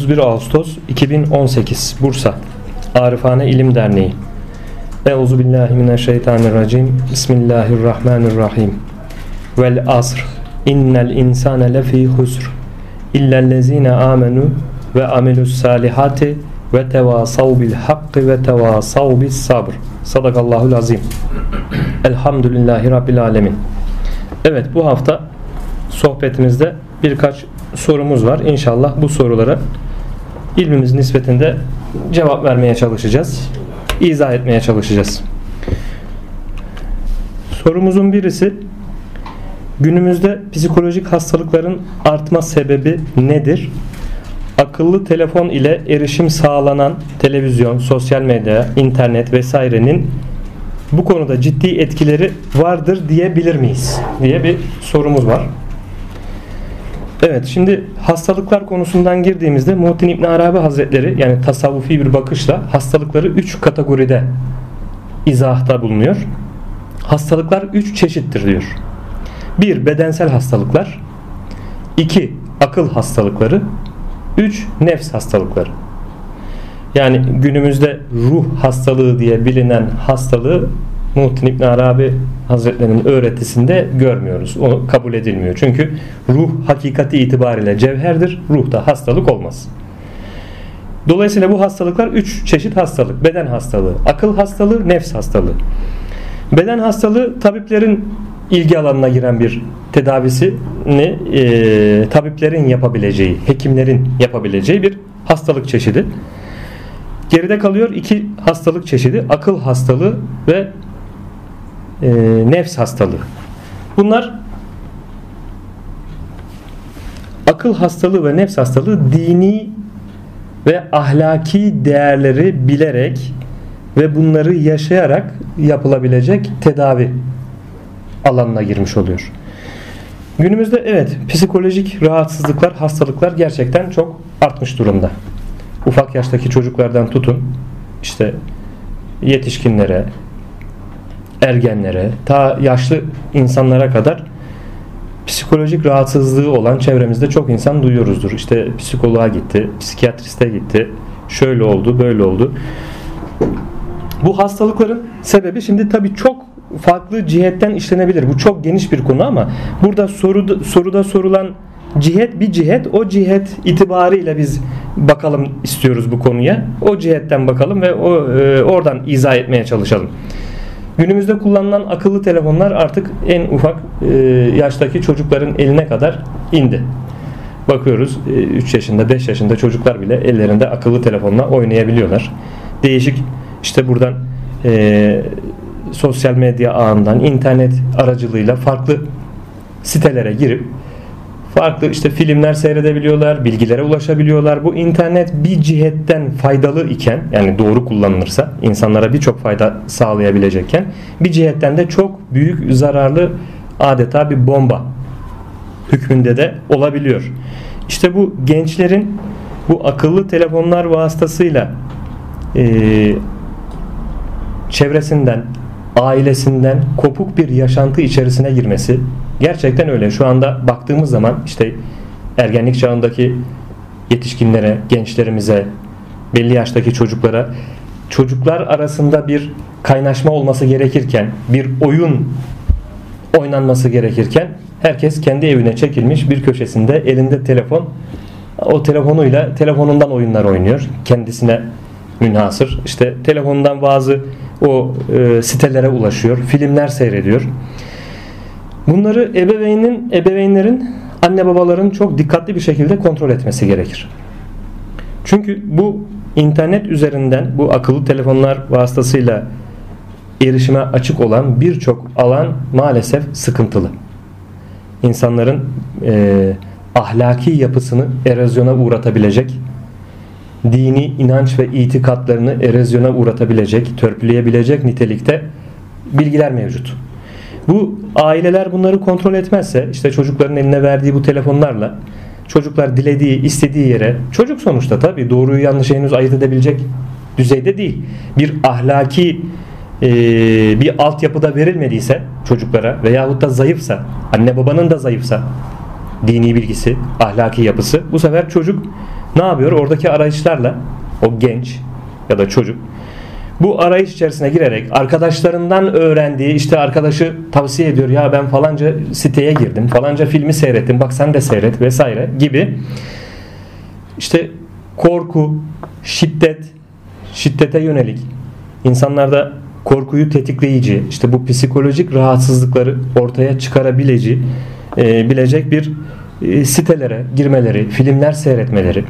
31 Ağustos 2018 Bursa. Arifane İlim Derneği. Euzu billahi mineşşeytanirracim. Bismillahirrahmanirrahim. Vel asr. İnnel insane lefi husr. İllellezine amenu ve amilus salihati ve tevasav bil hakkı ve tevasav bis sabr. Sadakallahul azim. Elhamdülillahi Rabbil alemin. Evet bu hafta sohbetimizde birkaç sorumuz var. İnşallah bu sorulara ilmimiz nispetinde cevap vermeye çalışacağız. İzah etmeye çalışacağız. Sorumuzun birisi günümüzde psikolojik hastalıkların artma sebebi nedir? Akıllı telefon ile erişim sağlanan televizyon, sosyal medya, internet vesairenin bu konuda ciddi etkileri vardır diyebilir miyiz? diye bir sorumuz var. Evet şimdi hastalıklar konusundan girdiğimizde Muhittin İbn Arabi Hazretleri yani tasavvufi bir bakışla hastalıkları 3 kategoride izahta bulunuyor. Hastalıklar 3 çeşittir diyor. 1. Bedensel hastalıklar 2. Akıl hastalıkları 3. Nefs hastalıkları yani günümüzde ruh hastalığı diye bilinen hastalığı Muhittin İbn Arabi Hazretlerinin öğretisinde görmüyoruz. O kabul edilmiyor. Çünkü ruh hakikati itibariyle cevherdir. Ruhta hastalık olmaz. Dolayısıyla bu hastalıklar üç çeşit hastalık. Beden hastalığı, akıl hastalığı, nefs hastalığı. Beden hastalığı tabiplerin ilgi alanına giren bir tedavisini e, tabiplerin yapabileceği, hekimlerin yapabileceği bir hastalık çeşidi. Geride kalıyor iki hastalık çeşidi. Akıl hastalığı ve e, nefs hastalığı. Bunlar akıl hastalığı ve nefs hastalığı dini ve ahlaki değerleri bilerek ve bunları yaşayarak yapılabilecek tedavi alanına girmiş oluyor. Günümüzde evet psikolojik rahatsızlıklar, hastalıklar gerçekten çok artmış durumda. Ufak yaştaki çocuklardan tutun işte yetişkinlere, ergenlere, ta yaşlı insanlara kadar psikolojik rahatsızlığı olan çevremizde çok insan duyuyoruzdur. İşte psikoloğa gitti, psikiyatriste gitti, şöyle oldu, böyle oldu. Bu hastalıkların sebebi şimdi tabii çok farklı cihetten işlenebilir. Bu çok geniş bir konu ama burada soruda, soruda sorulan cihet bir cihet. O cihet itibariyle biz bakalım istiyoruz bu konuya. O cihetten bakalım ve o e, oradan izah etmeye çalışalım. Günümüzde kullanılan akıllı telefonlar artık en ufak e, yaştaki çocukların eline kadar indi. Bakıyoruz 3 e, yaşında 5 yaşında çocuklar bile ellerinde akıllı telefonla oynayabiliyorlar. Değişik işte buradan e, sosyal medya ağından internet aracılığıyla farklı sitelere girip farklı işte filmler seyredebiliyorlar, bilgilere ulaşabiliyorlar. Bu internet bir cihetten faydalı iken yani doğru kullanılırsa insanlara birçok fayda sağlayabilecekken bir cihetten de çok büyük zararlı adeta bir bomba hükmünde de olabiliyor. İşte bu gençlerin bu akıllı telefonlar vasıtasıyla e, çevresinden, ailesinden kopuk bir yaşantı içerisine girmesi gerçekten öyle. Şu anda baktığımız zaman işte ergenlik çağındaki yetişkinlere, gençlerimize, belli yaştaki çocuklara çocuklar arasında bir kaynaşma olması gerekirken, bir oyun oynanması gerekirken herkes kendi evine çekilmiş bir köşesinde elinde telefon o telefonuyla telefonundan oyunlar oynuyor. Kendisine münhasır. İşte telefonundan bazı o e, sitelere ulaşıyor. Filmler seyrediyor. Bunları ebeveynin, ebeveynlerin, anne babaların çok dikkatli bir şekilde kontrol etmesi gerekir. Çünkü bu internet üzerinden bu akıllı telefonlar vasıtasıyla erişime açık olan birçok alan maalesef sıkıntılı. İnsanların e, ahlaki yapısını erozyona uğratabilecek, dini inanç ve itikatlarını erozyona uğratabilecek, törpüleyebilecek nitelikte bilgiler mevcut. Bu aileler bunları kontrol etmezse işte çocukların eline verdiği bu telefonlarla çocuklar dilediği, istediği yere çocuk sonuçta tabii doğruyu yanlışı henüz ayırt edebilecek düzeyde değil. Bir ahlaki e, bir altyapıda verilmediyse çocuklara veyahut da zayıfsa, anne babanın da zayıfsa dini bilgisi, ahlaki yapısı bu sefer çocuk ne yapıyor? Oradaki arayışlarla o genç ya da çocuk bu arayış içerisine girerek arkadaşlarından öğrendiği işte arkadaşı tavsiye ediyor ya ben falanca siteye girdim falanca filmi seyrettim bak sen de seyret vesaire gibi. İşte korku, şiddet, şiddete yönelik. İnsanlarda korkuyu tetikleyici işte bu psikolojik rahatsızlıkları ortaya çıkarabileceği e, bilecek bir e, sitelere girmeleri, filmler seyretmeleri.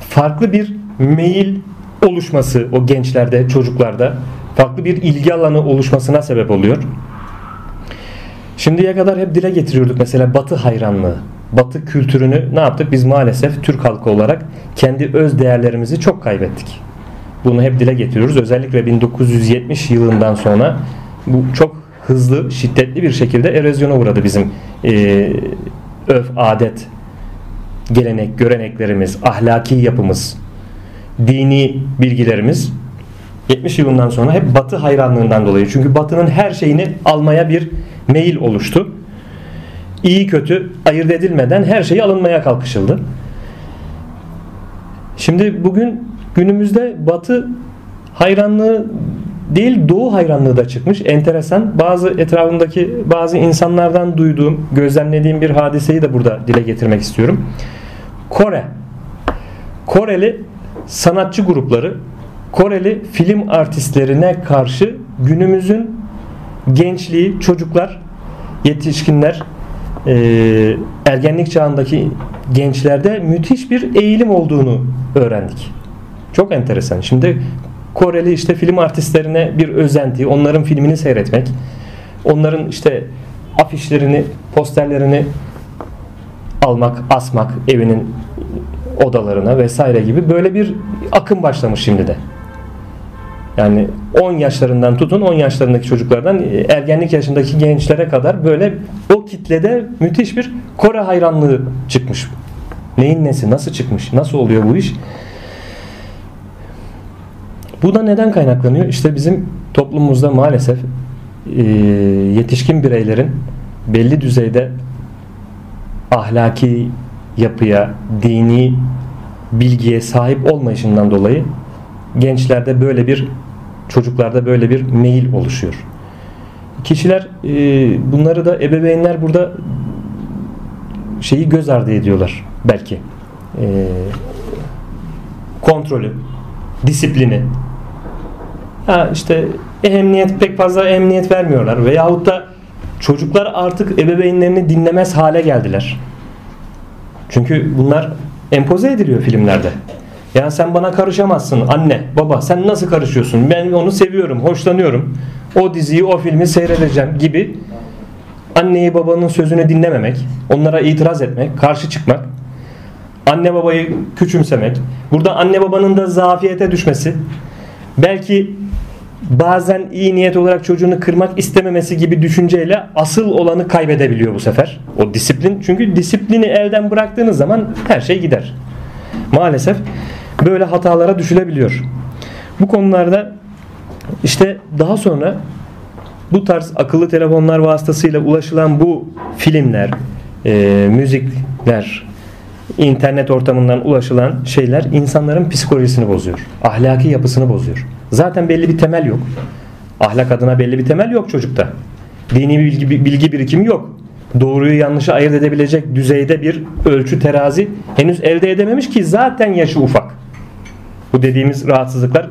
Farklı bir meyil oluşması o gençlerde, çocuklarda farklı bir ilgi alanı oluşmasına sebep oluyor. Şimdiye kadar hep dile getiriyorduk mesela Batı hayranlığı. Batı kültürünü ne yaptık? Biz maalesef Türk halkı olarak kendi öz değerlerimizi çok kaybettik. Bunu hep dile getiriyoruz. Özellikle 1970 yılından sonra bu çok hızlı, şiddetli bir şekilde erozyona uğradı bizim e, öf, adet, gelenek, göreneklerimiz, ahlaki yapımız, dini bilgilerimiz 70 yılından sonra hep Batı hayranlığından dolayı. Çünkü Batı'nın her şeyini almaya bir meyil oluştu. İyi kötü ayırt edilmeden her şeyi alınmaya kalkışıldı. Şimdi bugün günümüzde Batı hayranlığı değil Doğu hayranlığı da çıkmış. Enteresan. Bazı etrafımdaki bazı insanlardan duyduğum, gözlemlediğim bir hadiseyi de burada dile getirmek istiyorum. Kore. Koreli sanatçı grupları Koreli film artistlerine karşı günümüzün gençliği, çocuklar, yetişkinler, e, ergenlik çağındaki gençlerde müthiş bir eğilim olduğunu öğrendik. Çok enteresan. Şimdi Koreli işte film artistlerine bir özenti, onların filmini seyretmek, onların işte afişlerini, posterlerini almak, asmak evinin odalarına vesaire gibi böyle bir akım başlamış şimdi de. Yani 10 yaşlarından tutun 10 yaşlarındaki çocuklardan e, ergenlik yaşındaki gençlere kadar böyle o kitlede müthiş bir Kore hayranlığı çıkmış. Neyin nesi? Nasıl çıkmış? Nasıl oluyor bu iş? Bu da neden kaynaklanıyor? İşte bizim toplumumuzda maalesef e, yetişkin bireylerin belli düzeyde ahlaki yapıya, dini bilgiye sahip olmayışından dolayı gençlerde böyle bir çocuklarda böyle bir meyil oluşuyor. Kişiler e, bunları da ebeveynler burada şeyi göz ardı ediyorlar belki. E, kontrolü, disiplini. Ha işte emniyet pek fazla emniyet vermiyorlar veyahut da çocuklar artık ebeveynlerini dinlemez hale geldiler. Çünkü bunlar empoze ediliyor filmlerde. Ya sen bana karışamazsın anne, baba sen nasıl karışıyorsun? Ben onu seviyorum, hoşlanıyorum. O diziyi, o filmi seyredeceğim gibi anneyi babanın sözünü dinlememek, onlara itiraz etmek, karşı çıkmak, anne babayı küçümsemek, burada anne babanın da zafiyete düşmesi, belki bazen iyi niyet olarak çocuğunu kırmak istememesi gibi düşünceyle asıl olanı kaybedebiliyor bu sefer. O disiplin. Çünkü disiplini elden bıraktığınız zaman her şey gider. Maalesef böyle hatalara düşülebiliyor. Bu konularda işte daha sonra bu tarz akıllı telefonlar vasıtasıyla ulaşılan bu filmler, e, müzikler, internet ortamından ulaşılan şeyler insanların psikolojisini bozuyor. Ahlaki yapısını bozuyor. Zaten belli bir temel yok. Ahlak adına belli bir temel yok çocukta. Dini bilgi, bilgi birikimi yok. Doğruyu yanlışı ayırt edebilecek düzeyde bir ölçü terazi henüz elde edememiş ki zaten yaşı ufak. Bu dediğimiz rahatsızlıklar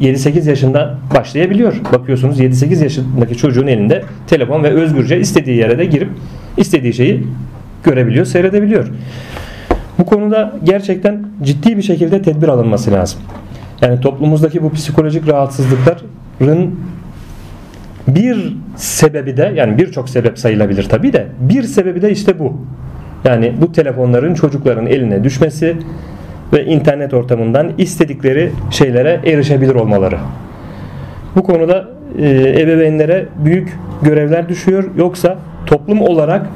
7-8 yaşında başlayabiliyor. Bakıyorsunuz 7-8 yaşındaki çocuğun elinde telefon ve özgürce istediği yere de girip istediği şeyi görebiliyor, seyredebiliyor. Bu konuda gerçekten ciddi bir şekilde tedbir alınması lazım. Yani toplumumuzdaki bu psikolojik rahatsızlıkların bir sebebi de yani birçok sebep sayılabilir tabi de bir sebebi de işte bu. Yani bu telefonların çocukların eline düşmesi ve internet ortamından istedikleri şeylere erişebilir olmaları. Bu konuda e, ebeveynlere büyük görevler düşüyor. Yoksa toplum olarak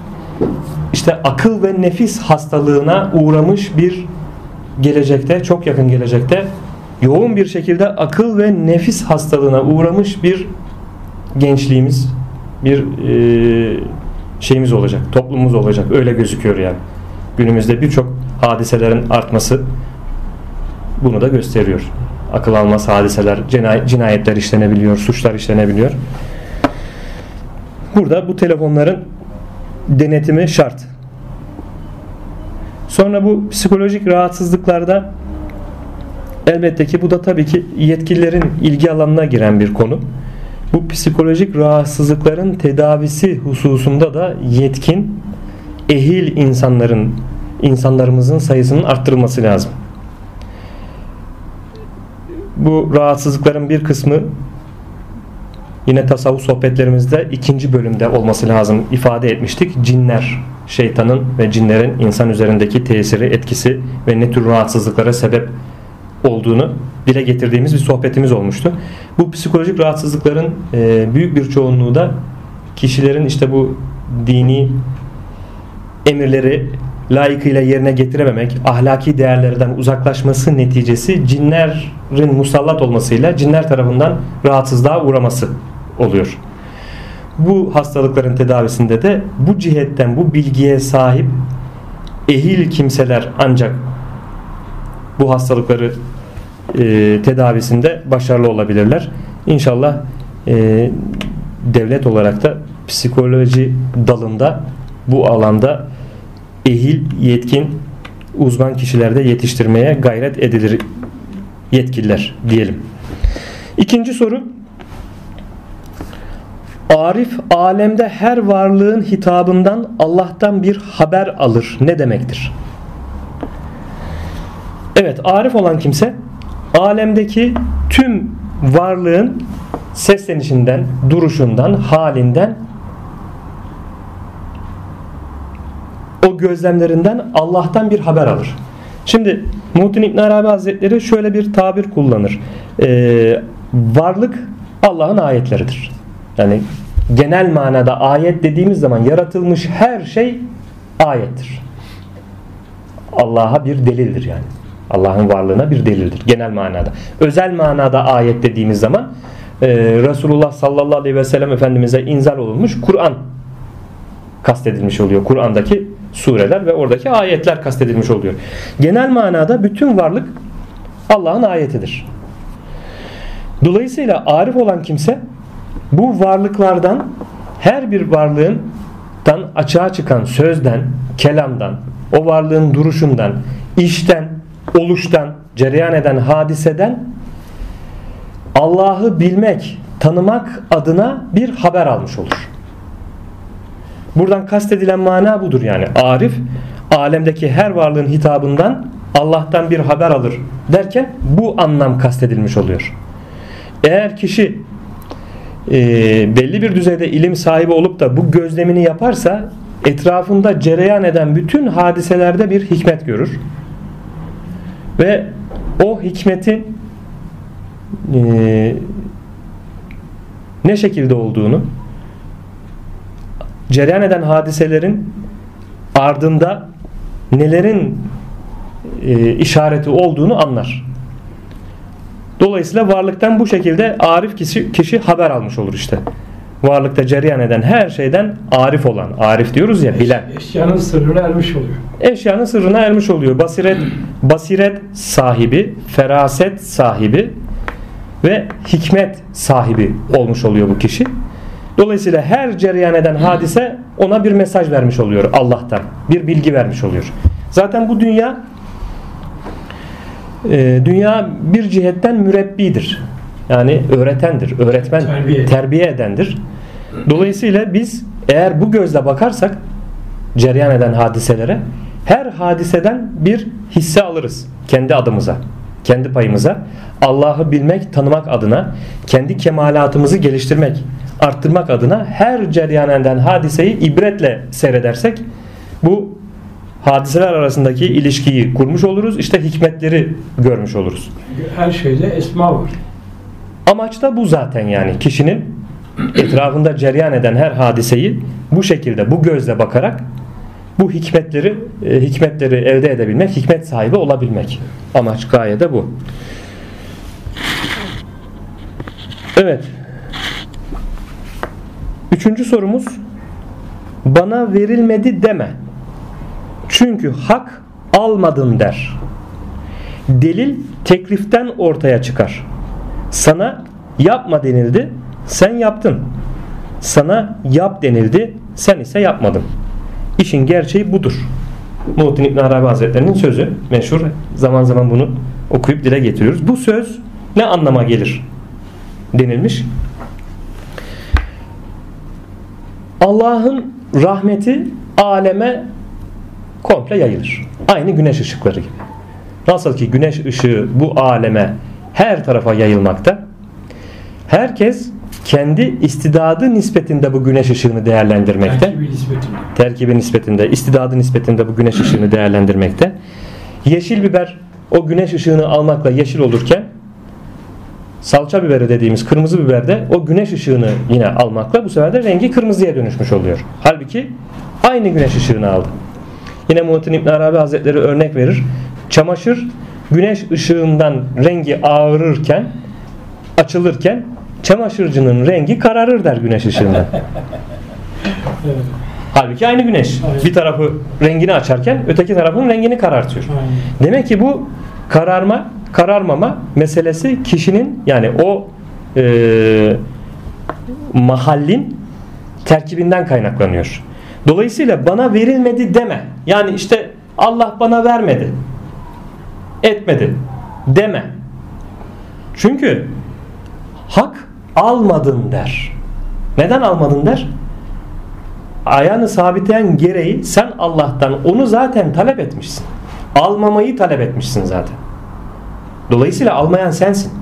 işte akıl ve nefis hastalığına uğramış bir gelecekte, çok yakın gelecekte yoğun bir şekilde akıl ve nefis hastalığına uğramış bir gençliğimiz, bir e, şeyimiz olacak, toplumumuz olacak. Öyle gözüküyor yani. Günümüzde birçok hadiselerin artması bunu da gösteriyor. Akıl almaz hadiseler, cinayetler işlenebiliyor, suçlar işlenebiliyor. Burada bu telefonların denetimi şart. Sonra bu psikolojik rahatsızlıklarda elbette ki bu da tabii ki yetkililerin ilgi alanına giren bir konu. Bu psikolojik rahatsızlıkların tedavisi hususunda da yetkin, ehil insanların, insanlarımızın sayısının arttırılması lazım. Bu rahatsızlıkların bir kısmı yine tasavvuf sohbetlerimizde ikinci bölümde olması lazım ifade etmiştik. Cinler, şeytanın ve cinlerin insan üzerindeki tesiri, etkisi ve ne tür rahatsızlıklara sebep olduğunu dile getirdiğimiz bir sohbetimiz olmuştu. Bu psikolojik rahatsızlıkların e, büyük bir çoğunluğu da kişilerin işte bu dini emirleri layıkıyla yerine getirememek, ahlaki değerlerden uzaklaşması neticesi cinlerin musallat olmasıyla cinler tarafından rahatsızlığa uğraması oluyor. Bu hastalıkların tedavisinde de bu cihetten bu bilgiye sahip ehil kimseler ancak bu hastalıkları e, tedavisinde başarılı olabilirler. İnşallah e, devlet olarak da psikoloji dalında bu alanda ehil, yetkin, uzman kişilerde yetiştirmeye gayret edilir yetkililer diyelim. İkinci soru Arif alemde her varlığın hitabından Allah'tan bir haber alır. Ne demektir? Evet, arif olan kimse alemdeki tüm varlığın seslenişinden, duruşundan, halinden o gözlemlerinden Allah'tan bir haber alır. Şimdi Muhittin İbn Arabi Hazretleri şöyle bir tabir kullanır. Ee, varlık Allah'ın ayetleridir. Yani genel manada ayet dediğimiz zaman yaratılmış her şey ayettir. Allah'a bir delildir yani. Allah'ın varlığına bir delildir genel manada. Özel manada ayet dediğimiz zaman e, Resulullah sallallahu aleyhi ve sellem Efendimiz'e inzal olunmuş Kur'an kastedilmiş oluyor. Kur'an'daki sureler ve oradaki ayetler kastedilmiş oluyor. Genel manada bütün varlık Allah'ın ayetidir. Dolayısıyla arif olan kimse bu varlıklardan her bir varlığından açığa çıkan sözden, kelamdan, o varlığın duruşundan, işten, oluştan, cereyan eden hadiseden Allah'ı bilmek, tanımak adına bir haber almış olur. Buradan kastedilen mana budur yani. Arif alemdeki her varlığın hitabından Allah'tan bir haber alır derken bu anlam kastedilmiş oluyor. Eğer kişi e, belli bir düzeyde ilim sahibi olup da bu gözlemini yaparsa etrafında cereyan eden bütün hadiselerde bir hikmet görür. Ve o hikmetin e, ne şekilde olduğunu cereyan eden hadiselerin ardında nelerin e, işareti olduğunu anlar. Dolayısıyla varlıktan bu şekilde arif kişi, kişi haber almış olur işte. Varlıkta cereyan eden her şeyden arif olan, arif diyoruz ya bilen. Eşyanın sırrına ermiş oluyor. Eşyanın sırrına ermiş oluyor. Basiret, basiret sahibi, feraset sahibi ve hikmet sahibi olmuş oluyor bu kişi. Dolayısıyla her cereyan eden hadise ona bir mesaj vermiş oluyor Allah'tan. Bir bilgi vermiş oluyor. Zaten bu dünya e, dünya bir cihetten mürebbidir. Yani öğretendir, öğretmen, terbiye. terbiye edendir. Dolayısıyla biz eğer bu gözle bakarsak cereyan eden hadiselere her hadiseden bir hisse alırız kendi adımıza, kendi payımıza. Allah'ı bilmek, tanımak adına, kendi kemalatımızı geliştirmek, arttırmak adına her cereyan eden hadiseyi ibretle seyredersek bu hadiseler arasındaki ilişkiyi kurmuş oluruz. İşte hikmetleri görmüş oluruz. Her şeyde esma var. Amaç da bu zaten yani. Kişinin etrafında cereyan eden her hadiseyi bu şekilde, bu gözle bakarak bu hikmetleri e, hikmetleri elde edebilmek, hikmet sahibi olabilmek. Amaç gaye de bu. Evet. Üçüncü sorumuz bana verilmedi deme. Çünkü hak almadın der. Delil tekliften ortaya çıkar. Sana yapma denildi, sen yaptın. Sana yap denildi, sen ise yapmadın. İşin gerçeği budur. Muhittin İbn Arabi Hazretleri'nin sözü meşhur. Zaman zaman bunu okuyup dile getiriyoruz. Bu söz ne anlama gelir denilmiş. Allah'ın rahmeti aleme komple yayılır. Aynı güneş ışıkları gibi. Nasıl ki güneş ışığı bu aleme her tarafa yayılmakta. Herkes kendi istidadı nispetinde bu güneş ışığını değerlendirmekte. Terkibi nispetinde. Terkibi nispetinde, istidadı nispetinde bu güneş ışığını değerlendirmekte. Yeşil biber o güneş ışığını almakla yeşil olurken salça biberi dediğimiz kırmızı biber de o güneş ışığını yine almakla bu sefer de rengi kırmızıya dönüşmüş oluyor. Halbuki aynı güneş ışığını aldı. Yine Muhittin İbn Arabi Hazretleri örnek verir. Çamaşır güneş ışığından rengi ağırırken açılırken çamaşırcının rengi kararır der güneş ışığından. Evet. Halbuki aynı güneş. Aynen. Bir tarafı rengini açarken öteki tarafın rengini karartıyor. Aynen. Demek ki bu kararma, kararmama meselesi kişinin yani o e, mahallin terkibinden kaynaklanıyor. Dolayısıyla bana verilmedi deme. Yani işte Allah bana vermedi. Etmedi deme. Çünkü hak almadın der. Neden almadın der? Ayağını sabitleyen gereği sen Allah'tan onu zaten talep etmişsin. Almamayı talep etmişsin zaten. Dolayısıyla almayan sensin.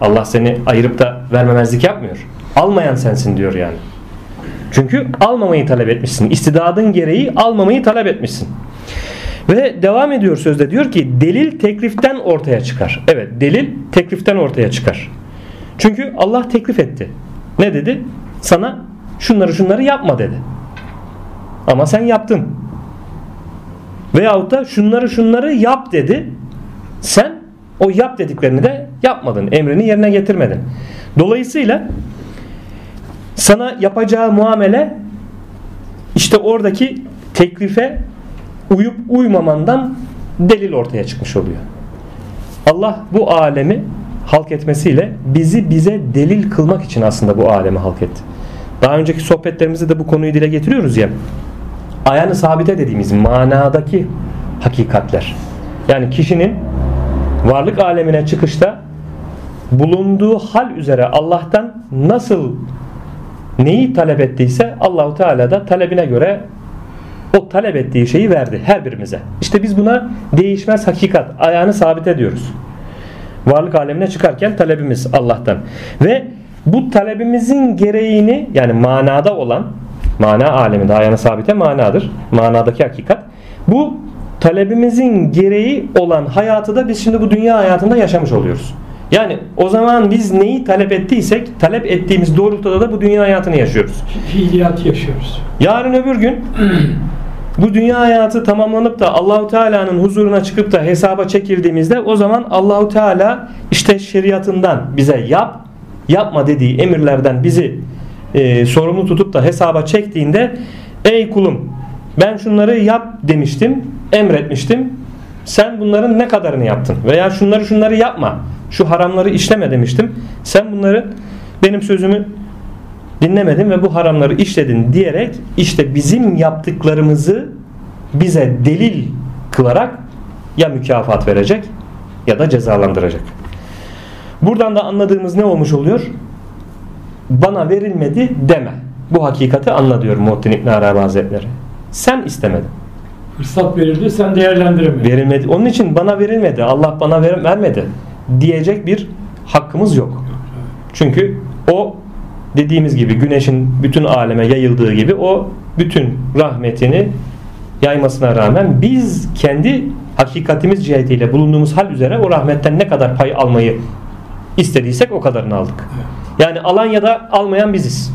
Allah seni ayırıp da vermemezlik yapmıyor. Almayan sensin diyor yani. Çünkü almamayı talep etmişsin. İstidadın gereği almamayı talep etmişsin. Ve devam ediyor sözde diyor ki delil tekliften ortaya çıkar. Evet delil tekliften ortaya çıkar. Çünkü Allah teklif etti. Ne dedi? Sana şunları şunları yapma dedi. Ama sen yaptın. Veyahut da şunları şunları yap dedi. Sen o yap dediklerini de yapmadın. Emrini yerine getirmedin. Dolayısıyla sana yapacağı muamele işte oradaki teklife uyup uymamandan delil ortaya çıkmış oluyor. Allah bu alemi halk etmesiyle bizi bize delil kılmak için aslında bu alemi halk etti. Daha önceki sohbetlerimizde de bu konuyu dile getiriyoruz ya. Ayağını sabite dediğimiz manadaki hakikatler. Yani kişinin varlık alemine çıkışta bulunduğu hal üzere Allah'tan nasıl neyi talep ettiyse Allahu Teala da talebine göre o talep ettiği şeyi verdi her birimize. İşte biz buna değişmez hakikat, ayağını sabit ediyoruz. Varlık alemine çıkarken talebimiz Allah'tan. Ve bu talebimizin gereğini yani manada olan mana aleminde ayağını sabite manadır. Manadaki hakikat. Bu talebimizin gereği olan hayatı da biz şimdi bu dünya hayatında yaşamış oluyoruz. Yani o zaman biz neyi talep ettiysek talep ettiğimiz doğrultuda da bu dünya hayatını yaşıyoruz. Fiiliyat yaşıyoruz. Yarın öbür gün bu dünya hayatı tamamlanıp da Allahu Teala'nın huzuruna çıkıp da hesaba çekildiğimizde o zaman Allahu Teala işte şeriatından bize yap, yapma dediği emirlerden bizi e, sorumlu tutup da hesaba çektiğinde ey kulum ben şunları yap demiştim, emretmiştim. Sen bunların ne kadarını yaptın? Veya şunları şunları yapma. Şu haramları işleme demiştim. Sen bunları benim sözümü dinlemedin ve bu haramları işledin diyerek işte bizim yaptıklarımızı bize delil kılarak ya mükafat verecek ya da cezalandıracak. Buradan da anladığımız ne olmuş oluyor? Bana verilmedi deme. Bu hakikati anla diyor Muhittin İbn Arabi Hazretleri. Sen istemedin. Fırsat verildi sen değerlendiremedin. Verilmedi. Onun için bana verilmedi. Allah bana ver, vermedi diyecek bir hakkımız yok. Çünkü o dediğimiz gibi güneşin bütün aleme yayıldığı gibi o bütün rahmetini yaymasına rağmen biz kendi hakikatimiz cihetiyle bulunduğumuz hal üzere o rahmetten ne kadar pay almayı istediysek o kadarını aldık. Yani alan ya da almayan biziz.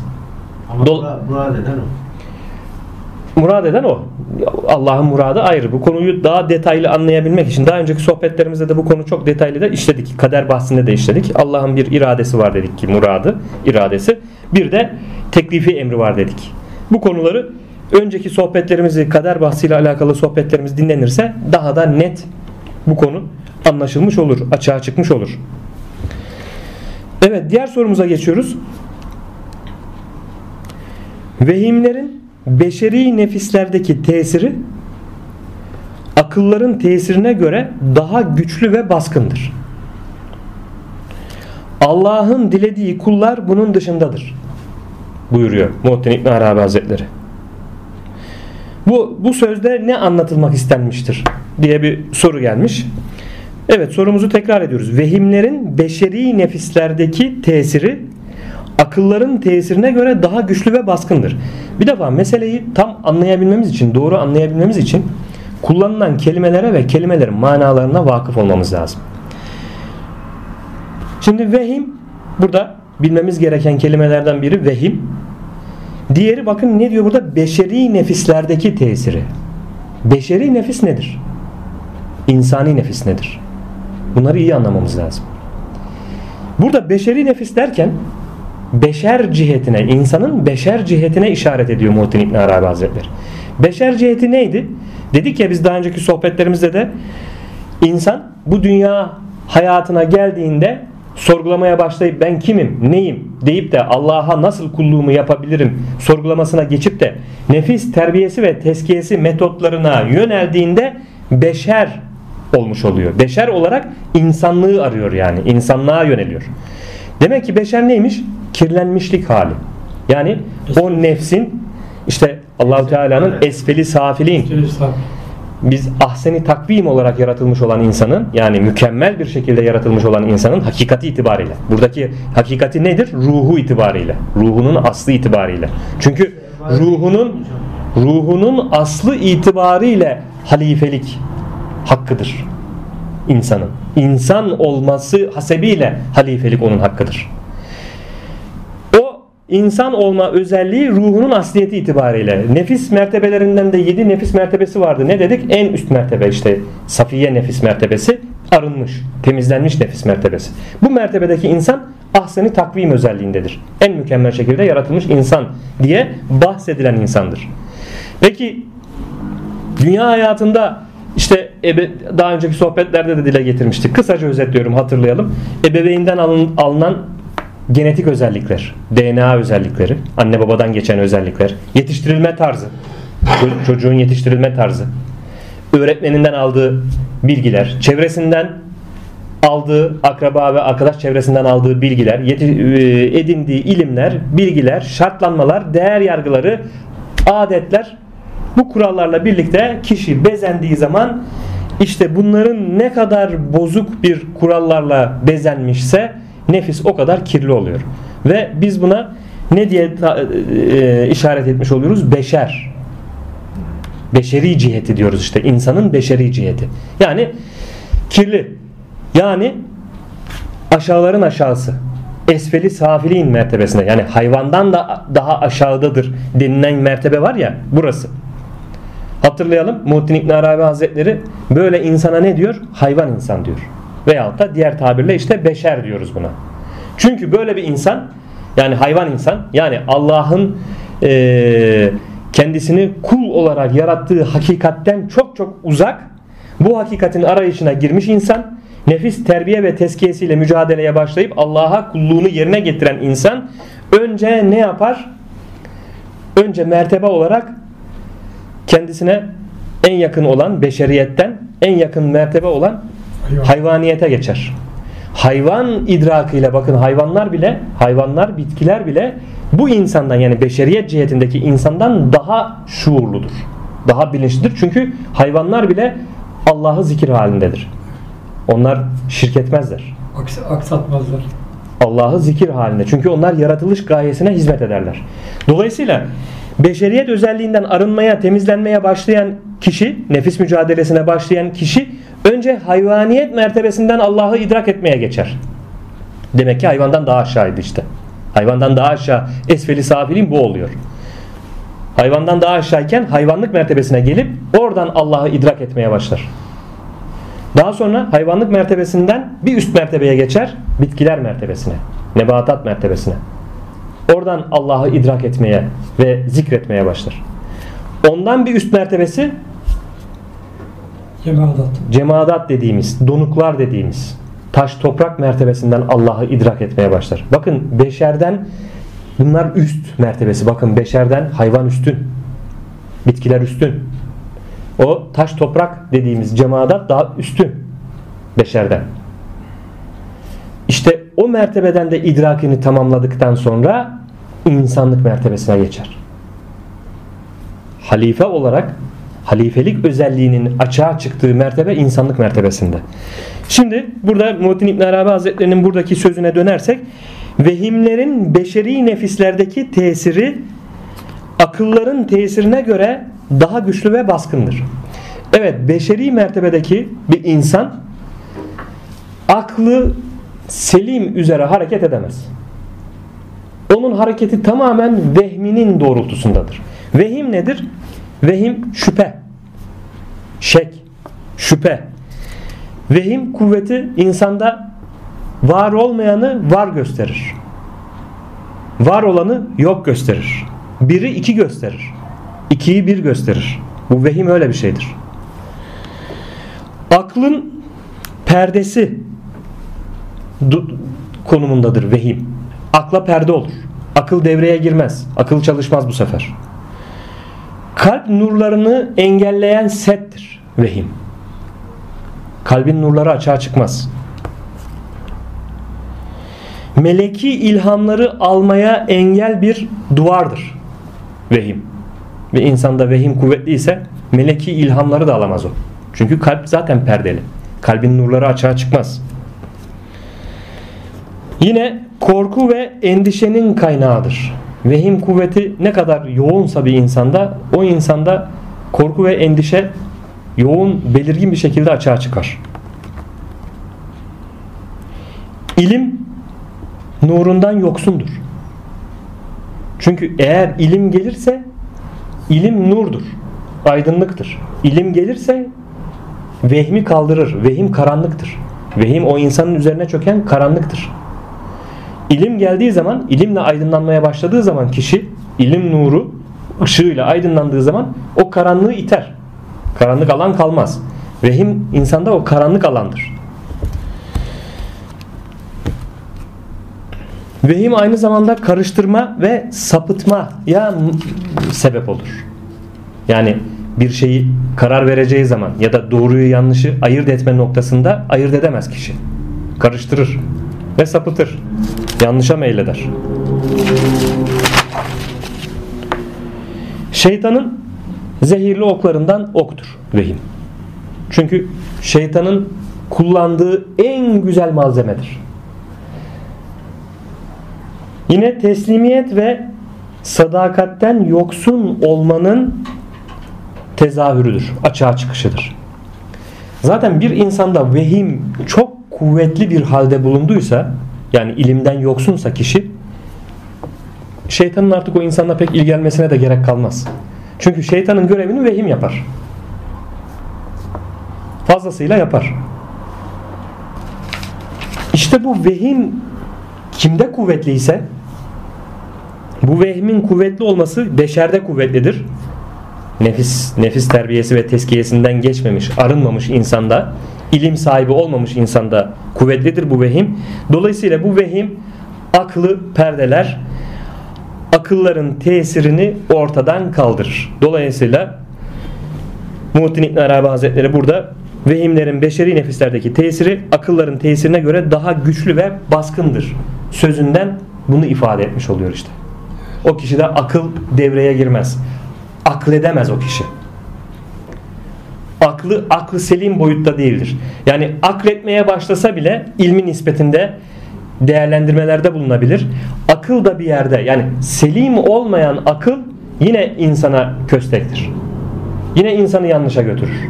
Ama Dol- Dol- murad eden o. Murad eden o. Allah'ın muradı ayrı. Bu konuyu daha detaylı anlayabilmek için daha önceki sohbetlerimizde de bu konu çok detaylı da işledik. Kader bahsinde de işledik. Allah'ın bir iradesi var dedik ki muradı, iradesi. Bir de teklifi emri var dedik. Bu konuları önceki sohbetlerimizi kader bahsiyle alakalı sohbetlerimiz dinlenirse daha da net bu konu anlaşılmış olur, açığa çıkmış olur. Evet diğer sorumuza geçiyoruz. Vehimlerin beşeri nefislerdeki tesiri akılların tesirine göre daha güçlü ve baskındır. Allah'ın dilediği kullar bunun dışındadır. Buyuruyor Muhittin İbn Arabi Hazretleri. Bu, bu sözde ne anlatılmak istenmiştir diye bir soru gelmiş. Evet sorumuzu tekrar ediyoruz. Vehimlerin beşeri nefislerdeki tesiri akılların tesirine göre daha güçlü ve baskındır. Bir defa meseleyi tam anlayabilmemiz için, doğru anlayabilmemiz için kullanılan kelimelere ve kelimelerin manalarına vakıf olmamız lazım. Şimdi vehim burada bilmemiz gereken kelimelerden biri vehim. Diğeri bakın ne diyor burada? Beşeri nefislerdeki tesiri. Beşeri nefis nedir? İnsani nefis nedir? Bunları iyi anlamamız lazım. Burada beşeri nefis derken beşer cihetine, insanın beşer cihetine işaret ediyor Muhittin İbn Arabi Hazretleri. Beşer ciheti neydi? Dedik ya biz daha önceki sohbetlerimizde de insan bu dünya hayatına geldiğinde sorgulamaya başlayıp ben kimim, neyim deyip de Allah'a nasıl kulluğumu yapabilirim sorgulamasına geçip de nefis terbiyesi ve teskiyesi metotlarına yöneldiğinde beşer olmuş oluyor. Beşer olarak insanlığı arıyor yani. insanlığa yöneliyor. Demek ki beşer neymiş? Kirlenmişlik hali. Yani o nefsin işte Allahu Teala'nın esfeli safiliğin biz ahseni takvim olarak yaratılmış olan insanın yani mükemmel bir şekilde yaratılmış olan insanın hakikati itibariyle. Buradaki hakikati nedir? Ruhu itibariyle. Ruhunun aslı itibariyle. Çünkü ruhunun ruhunun aslı itibariyle halifelik hakkıdır insanın. İnsan olması hasebiyle halifelik onun hakkıdır. O insan olma özelliği ruhunun asliyeti itibariyle. Nefis mertebelerinden de yedi nefis mertebesi vardı. Ne dedik? En üst mertebe işte safiye nefis mertebesi arınmış, temizlenmiş nefis mertebesi. Bu mertebedeki insan ahseni takvim özelliğindedir. En mükemmel şekilde yaratılmış insan diye bahsedilen insandır. Peki dünya hayatında işte daha önceki sohbetlerde de dile getirmiştik. Kısaca özetliyorum hatırlayalım. Ebeveynden alın, alınan genetik özellikler, DNA özellikleri, anne babadan geçen özellikler, yetiştirilme tarzı, çocuğun yetiştirilme tarzı, öğretmeninden aldığı bilgiler, çevresinden aldığı akraba ve arkadaş çevresinden aldığı bilgiler, e, edindiği ilimler, bilgiler, şartlanmalar, değer yargıları, adetler bu kurallarla birlikte kişi bezendiği zaman işte bunların ne kadar bozuk bir kurallarla bezenmişse nefis o kadar kirli oluyor. Ve biz buna ne diye ta, e, işaret etmiş oluyoruz? Beşer. Beşeri ciheti diyoruz işte. insanın beşeri ciheti. Yani kirli. Yani aşağıların aşağısı. Esfeli safiliğin mertebesinde. Yani hayvandan da daha aşağıdadır denilen mertebe var ya burası. Hatırlayalım Muhittin İbn Arabi Hazretleri böyle insana ne diyor? Hayvan insan diyor. Veyahut da diğer tabirle işte beşer diyoruz buna. Çünkü böyle bir insan yani hayvan insan yani Allah'ın e, kendisini kul olarak yarattığı hakikatten çok çok uzak bu hakikatin arayışına girmiş insan nefis terbiye ve teskiyesiyle mücadeleye başlayıp Allah'a kulluğunu yerine getiren insan önce ne yapar? Önce mertebe olarak kendisine en yakın olan beşeriyetten en yakın mertebe olan hayvaniyete geçer. Hayvan idrakıyla bakın hayvanlar bile hayvanlar bitkiler bile bu insandan yani beşeriyet cihetindeki insandan daha şuurludur. Daha bilinçlidir. Çünkü hayvanlar bile Allah'ı zikir halindedir. Onlar şirk etmezler. Aksatmazlar. Allah'ı zikir halinde. Çünkü onlar yaratılış gayesine hizmet ederler. Dolayısıyla beşeriyet özelliğinden arınmaya, temizlenmeye başlayan kişi, nefis mücadelesine başlayan kişi önce hayvaniyet mertebesinden Allah'ı idrak etmeye geçer. Demek ki hayvandan daha aşağıydı işte. Hayvandan daha aşağı esfeli safilin bu oluyor. Hayvandan daha aşağıyken hayvanlık mertebesine gelip oradan Allah'ı idrak etmeye başlar. Daha sonra hayvanlık mertebesinden bir üst mertebeye geçer, bitkiler mertebesine, nebatat mertebesine. Oradan Allah'ı idrak etmeye ve zikretmeye başlar. Ondan bir üst mertebesi Cemaat. cemaat dediğimiz, donuklar dediğimiz taş toprak mertebesinden Allah'ı idrak etmeye başlar. Bakın beşerden bunlar üst mertebesi. Bakın beşerden hayvan üstün. Bitkiler üstün. O taş toprak dediğimiz cemaat daha üstün beşerden. İşte o mertebeden de idrakini tamamladıktan sonra insanlık mertebesine geçer. Halife olarak halifelik özelliğinin açığa çıktığı mertebe insanlık mertebesinde. Şimdi burada Muhittin İbn Arabi Hazretleri'nin buradaki sözüne dönersek vehimlerin beşeri nefislerdeki tesiri akılların tesirine göre daha güçlü ve baskındır. Evet beşeri mertebedeki bir insan aklı selim üzere hareket edemez. Onun hareketi tamamen vehminin doğrultusundadır. Vehim nedir? Vehim şüphe. Şek. Şüphe. Vehim kuvveti insanda var olmayanı var gösterir. Var olanı yok gösterir. Biri iki gösterir. İkiyi bir gösterir. Bu vehim öyle bir şeydir. Aklın perdesi konumundadır vehim. Akla perde olur. Akıl devreye girmez. Akıl çalışmaz bu sefer. Kalp nurlarını engelleyen settir vehim. Kalbin nurları açığa çıkmaz. Meleki ilhamları almaya engel bir duvardır vehim. Ve insanda vehim kuvvetli ise meleki ilhamları da alamaz o. Çünkü kalp zaten perdeli. Kalbin nurları açığa çıkmaz. Yine korku ve endişenin kaynağıdır. Vehim kuvveti ne kadar yoğunsa bir insanda o insanda korku ve endişe yoğun belirgin bir şekilde açığa çıkar. İlim nurundan yoksundur. Çünkü eğer ilim gelirse ilim nurdur, aydınlıktır. İlim gelirse vehmi kaldırır. Vehim karanlıktır. Vehim o insanın üzerine çöken karanlıktır. İlim geldiği zaman, ilimle aydınlanmaya başladığı zaman kişi ilim nuru ışığıyla aydınlandığı zaman o karanlığı iter. Karanlık alan kalmaz. Vehim insanda o karanlık alandır. Vehim aynı zamanda karıştırma ve sapıtmaya sebep olur. Yani bir şeyi karar vereceği zaman ya da doğruyu yanlışı ayırt etme noktasında ayırt edemez kişi. Karıştırır ve sapıtır. Yanlışa meyleder. Şeytanın zehirli oklarından oktur vehim. Çünkü şeytanın kullandığı en güzel malzemedir. Yine teslimiyet ve sadakatten yoksun olmanın tezahürüdür, açığa çıkışıdır. Zaten bir insanda vehim çok kuvvetli bir halde bulunduysa yani ilimden yoksunsa kişi şeytanın artık o insanla pek ilgilenmesine de gerek kalmaz. Çünkü şeytanın görevini vehim yapar. Fazlasıyla yapar. İşte bu vehim kimde kuvvetliyse bu vehmin kuvvetli olması beşerde kuvvetlidir. Nefis, nefis terbiyesi ve teskiyesinden geçmemiş, arınmamış insanda, ilim sahibi olmamış insanda kuvvetlidir bu vehim. Dolayısıyla bu vehim aklı perdeler, akılların tesirini ortadan kaldırır. Dolayısıyla Muhittin İbn Arabi Hazretleri burada vehimlerin beşeri nefislerdeki tesiri akılların tesirine göre daha güçlü ve baskındır. Sözünden bunu ifade etmiş oluyor işte. O kişide akıl devreye girmez. Akledemez o kişi. Aklı aklı selim boyutta değildir. Yani akletmeye başlasa bile ilmin nispetinde değerlendirmelerde bulunabilir. Akıl da bir yerde yani selim olmayan akıl yine insana köstektir. Yine insanı yanlışa götürür.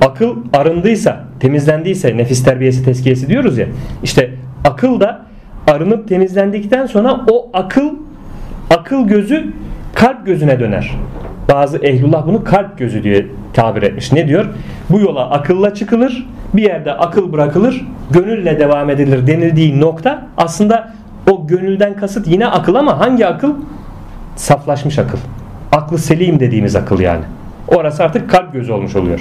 Akıl arındıysa, temizlendiyse, nefis terbiyesi, teskiyesi diyoruz ya. İşte akıl da arınıp temizlendikten sonra o akıl akıl gözü kalp gözüne döner. Bazı ehlullah bunu kalp gözü diye tabir etmiş. Ne diyor? Bu yola akılla çıkılır, bir yerde akıl bırakılır, gönülle devam edilir denildiği nokta aslında o gönülden kasıt yine akıl ama hangi akıl? Saflaşmış akıl. Aklı selim dediğimiz akıl yani. Orası artık kalp gözü olmuş oluyor.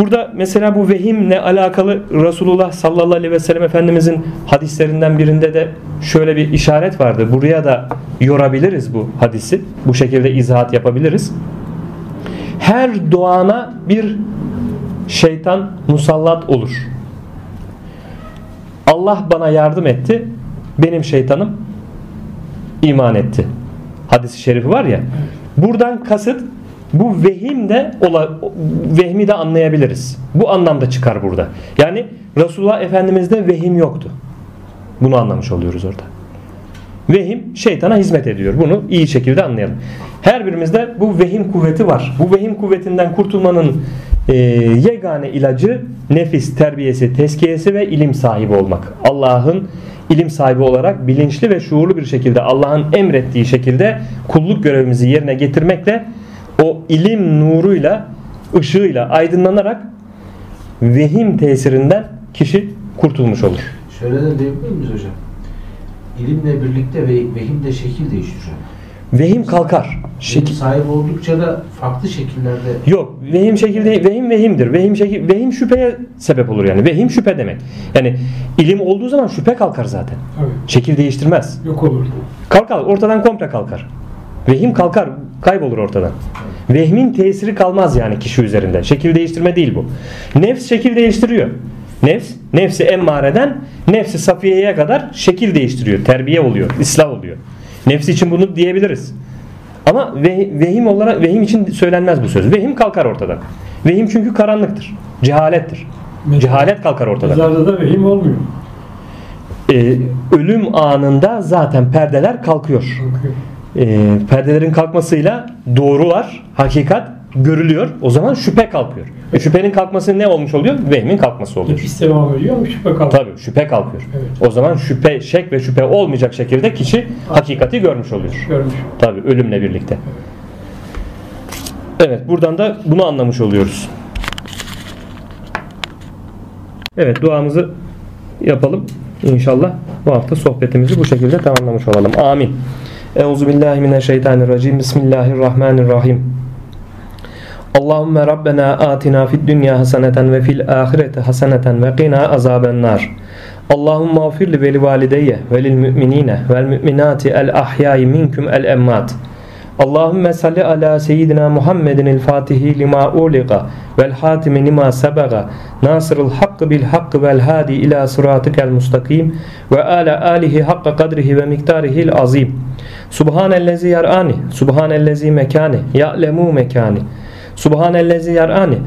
Burada mesela bu vehimle alakalı Resulullah sallallahu aleyhi ve sellem Efendimizin hadislerinden birinde de şöyle bir işaret vardı. Buraya da yorabiliriz bu hadisi. Bu şekilde izahat yapabiliriz. Her doğana bir şeytan musallat olur. Allah bana yardım etti. Benim şeytanım iman etti. Hadisi şerifi var ya. Buradan kasıt bu vehim de ola, vehmi de anlayabiliriz. Bu anlamda çıkar burada. Yani Resulullah Efendimiz'de vehim yoktu. Bunu anlamış oluyoruz orada. Vehim şeytana hizmet ediyor. Bunu iyi şekilde anlayalım. Her birimizde bu vehim kuvveti var. Bu vehim kuvvetinden kurtulmanın e, yegane ilacı nefis terbiyesi, teskiyesi ve ilim sahibi olmak. Allah'ın ilim sahibi olarak bilinçli ve şuurlu bir şekilde Allah'ın emrettiği şekilde kulluk görevimizi yerine getirmekle ilim nuruyla, ışığıyla aydınlanarak vehim tesirinden kişi kurtulmuş olur. Şöyle de diyebilir miyiz hocam? İlimle birlikte ve vehim de şekil değiştiriyor. Vehim kalkar. Şekil sahibi oldukça da farklı şekillerde Yok, vehim şekil değil, vehim vehimdir. Vehim şekil vehim şüpheye sebep olur yani. Vehim şüphe demek. Yani ilim olduğu zaman şüphe kalkar zaten. Tabii. Şekil değiştirmez. Yok olur. Kalkar, ortadan komple kalkar. Vehim kalkar, kaybolur ortadan. Vehmin tesiri kalmaz yani kişi üzerinde. Şekil değiştirme değil bu. Nefs şekil değiştiriyor. Nefs, nefsi emmareden nefsi safiyeye kadar şekil değiştiriyor. Terbiye oluyor, ıslah oluyor. Nefsi için bunu diyebiliriz. Ama ve- vehim olarak vehim için söylenmez bu söz. Vehim kalkar ortadan. Vehim çünkü karanlıktır. Cehalettir. Mezar- Cehalet kalkar ortadan. Mezarda da vehim olmuyor. Ee, ölüm anında zaten perdeler kalkıyor. Bakıyor. E, perdelerin kalkmasıyla doğrular, hakikat görülüyor. O zaman şüphe kalkıyor. E, şüphenin kalkması ne olmuş oluyor? Vehmin kalkması oluyor. Nefis devam ediyor ama şüphe kaldı. Tabii şüphe kalkıyor. Evet. O zaman şüphe, şek ve şüphe olmayacak şekilde kişi hakikati görmüş oluyor. Görmüş. Tabii ölümle birlikte. Evet buradan da bunu anlamış oluyoruz. Evet duamızı yapalım. İnşallah bu hafta sohbetimizi bu şekilde tamamlamış olalım. Amin. Euzubillahimineşşeytanirracim. Bismillahirrahmanirrahim. Allahümme Rabbena atina fid dünya haseneten ve fil ahireti haseneten ve qina azaben nar. Allahümme afir li veli valideyye ve lil müminine vel müminati el ahyai minkum el emmat. Allahümme salli ala seyyidina Muhammedin el fatihi lima uliqa vel hatimi lima sebaga nasırıl hakkı bil hakkı vel hadi ila sıratikel mustakim ve ala alihi hakka kadrihi ve miktarihil azim. Subhanellezi yar'ani, subhanellezi mekani, ya'lemu mekani. Subhanellezi yar'ani.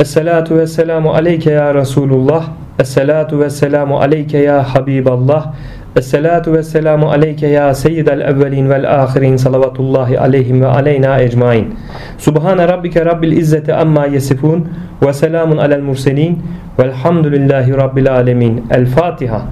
Esselatu ve selamu aleyke ya Resulullah. Esselatu ve selamu aleyke ya Habiballah. Esselatu ve selamu aleyke ya seyyidel evvelin vel ahirin salavatullahi aleyhim ve aleyna ecmain. Subhane rabbike rabbil izzeti amma yesifun ve selamun alel murselin velhamdülillahi rabbil alemin. El Fatiha.